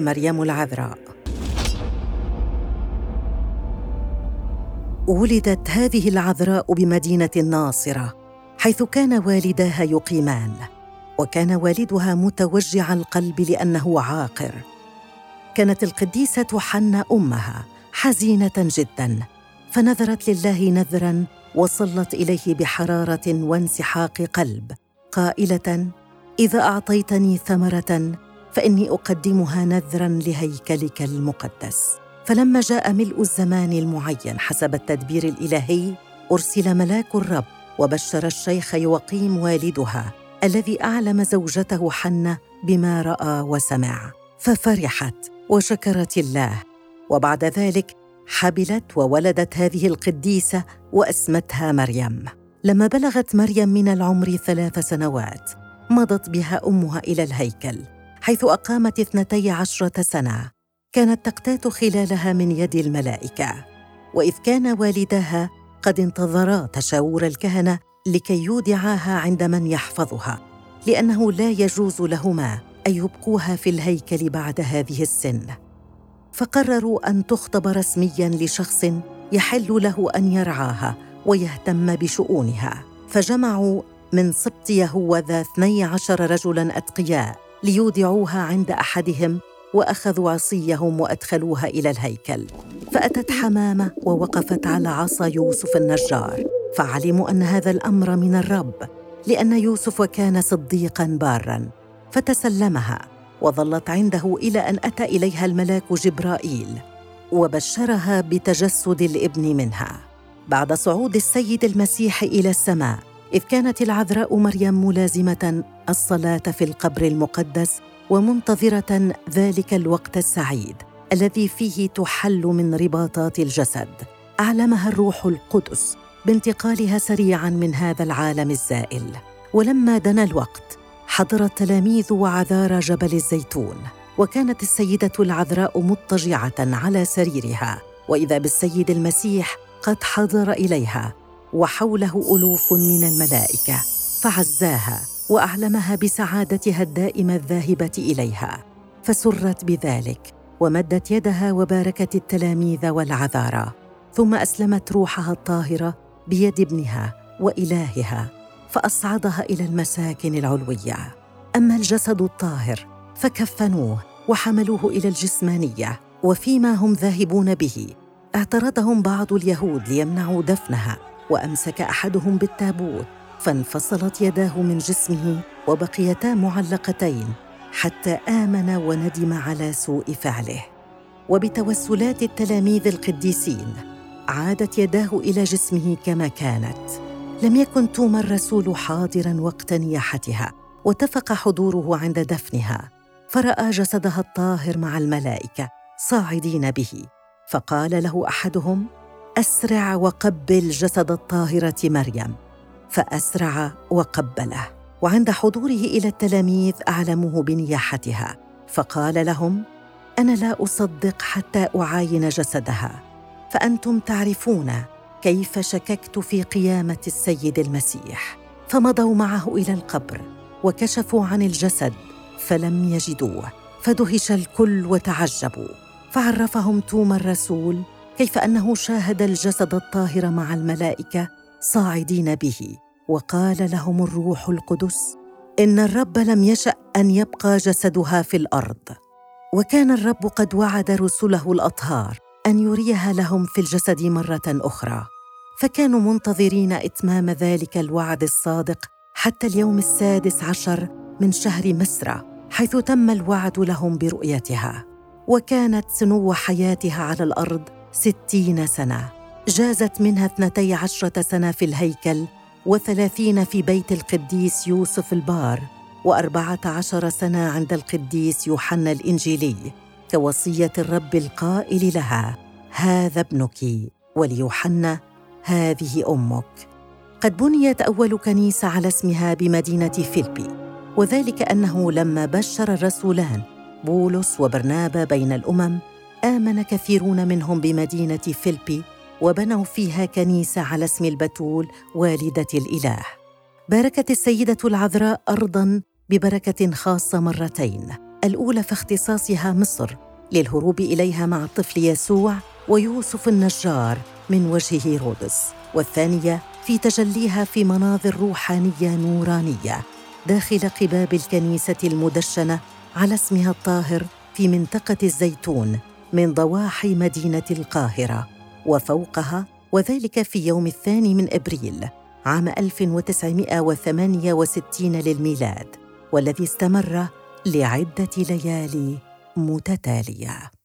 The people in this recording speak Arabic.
مريم العذراء. ولدت هذه العذراء بمدينة الناصره حيث كان والداها يقيمان وكان والدها متوجع القلب لأنه عاقر. كانت القديسة حنا أمها حزينة جدا فنذرت لله نذرا وصلت إليه بحرارة وانسحاق قلب قائلة إذا أعطيتني ثمرة فإني أقدمها نذرا لهيكلك المقدس. فلما جاء ملء الزمان المعين حسب التدبير الإلهي أرسل ملاك الرب وبشر الشيخ يوقيم والدها الذي أعلم زوجته حنة بما رأى وسمع. ففرحت وشكرت الله. وبعد ذلك حبلت وولدت هذه القديسة وأسمتها مريم. لما بلغت مريم من العمر ثلاث سنوات مضت بها أمها إلى الهيكل. حيث أقامت اثنتي عشرة سنة. كانت تقتات خلالها من يد الملائكة. وإذ كان والداها قد انتظرا تشاور الكهنة لكي يودعاها عند من يحفظها لأنه لا يجوز لهما أن يبقوها في الهيكل بعد هذه السن. فقرروا أن تخطب رسميا لشخص يحل له أن يرعاها ويهتم بشؤونها. فجمعوا من سبط يهوذا اثني عشر رجلا أتقياء. ليودعوها عند أحدهم وأخذوا عصيهم وأدخلوها إلى الهيكل. فأتت حمامة ووقفت على عصا يوسف النجار. فعلموا أن هذا الأمر من الرب لأن يوسف كان صديقا بارا. فتسلمها وظلت عنده إلى أن أتى إليها الملاك جبرائيل وبشرها بتجسد الإبن منها. بعد صعود السيد المسيح إلى السماء إذ كانت العذراء مريم ملازمة الصلاة في القبر المقدس ومنتظرة ذلك الوقت السعيد الذي فيه تحل من رباطات الجسد. أعلمها الروح القدس بانتقالها سريعا من هذا العالم الزائل. ولما دنا الوقت حضر التلاميذ وعذار جبل الزيتون وكانت السيدة العذراء مضطجعة على سريرها وإذا بالسيد المسيح قد حضر إليها وحوله ألوف من الملائكة فعزاها وأعلمها بسعادتها الدائمة الذاهبة إليها. فسرت بذلك ومدت يدها وباركت التلاميذ والعذارى. ثم أسلمت روحها الطاهرة بيد ابنها وإلهها فأصعدها إلى المساكن العلوية. أما الجسد الطاهر فكفنوه وحملوه إلى الجسمانية وفيما هم ذاهبون به اعترضهم بعض اليهود ليمنعوا دفنها. وأمسك أحدهم بالتابوت فانفصلت يداه من جسمه وبقيتا معلقتين حتى آمن وندم على سوء فعله. وبتوسلات التلاميذ القديسين عادت يداه إلى جسمه كما كانت. لم يكن توما الرسول حاضرا وقت نياحتها واتفق حضوره عند دفنها. فرأى جسدها الطاهر مع الملائكة صاعدين به فقال له أحدهم اسرع وقبل جسد الطاهرة مريم. فأسرع وقبله. وعند حضوره إلى التلاميذ أعلموه بنياحتها. فقال لهم أنا لا أصدق حتى أعاين جسدها. فأنتم تعرفون كيف شككت في قيامة السيد المسيح. فمضوا معه إلى القبر وكشفوا عن الجسد فلم يجدوه. فدهش الكل وتعجبوا. فعرفهم توما الرسول كيف أنه شاهد الجسد الطاهر مع الملائكة صاعدين به وقال لهم الروح القدس إن الرب لم يشأ أن يبقى جسدها في الأرض. وكان الرب قد وعد رسله الأطهار أن يريها لهم في الجسد مرة أخرى. فكانوا منتظرين إتمام ذلك الوعد الصادق حتى اليوم السادس عشر من شهر مسرى حيث تم الوعد لهم برؤيتها. وكانت سنو حياتها على الأرض ستين سنة. جازت منها اثنتي عشرة سنة في الهيكل وثلاثين في بيت القديس يوسف البار وأربعة عشر سنة عند القديس يوحنا الإنجيلي كوصية الرب القائل لها هذا ابنك وليوحنا هذه أمك. قد بنيت أول كنيسة على اسمها بمدينة فيلبي وذلك أنه لما بشر الرسولان بولس وبرنابا بين الأمم آمن كثيرون منهم بمدينة فيلبي وبنوا فيها كنيسة على اسم البتول والدة الإله. باركت السيدة العذراء ارضا ببركة خاصة مرتين. الأولى في اختصاصها مصر للهروب إليها مع الطفل يسوع ويوسف النجار من وجه هيرودس. والثانية في تجليها في مناظر روحانية نورانية داخل قباب الكنيسة المدشنة على اسمها الطاهر في منطقة الزيتون من ضواحي مدينة القاهرة وفوقها وذلك في يوم الثاني من أبريل عام 1968 للميلاد والذي استمر لعدة ليالي متتالية.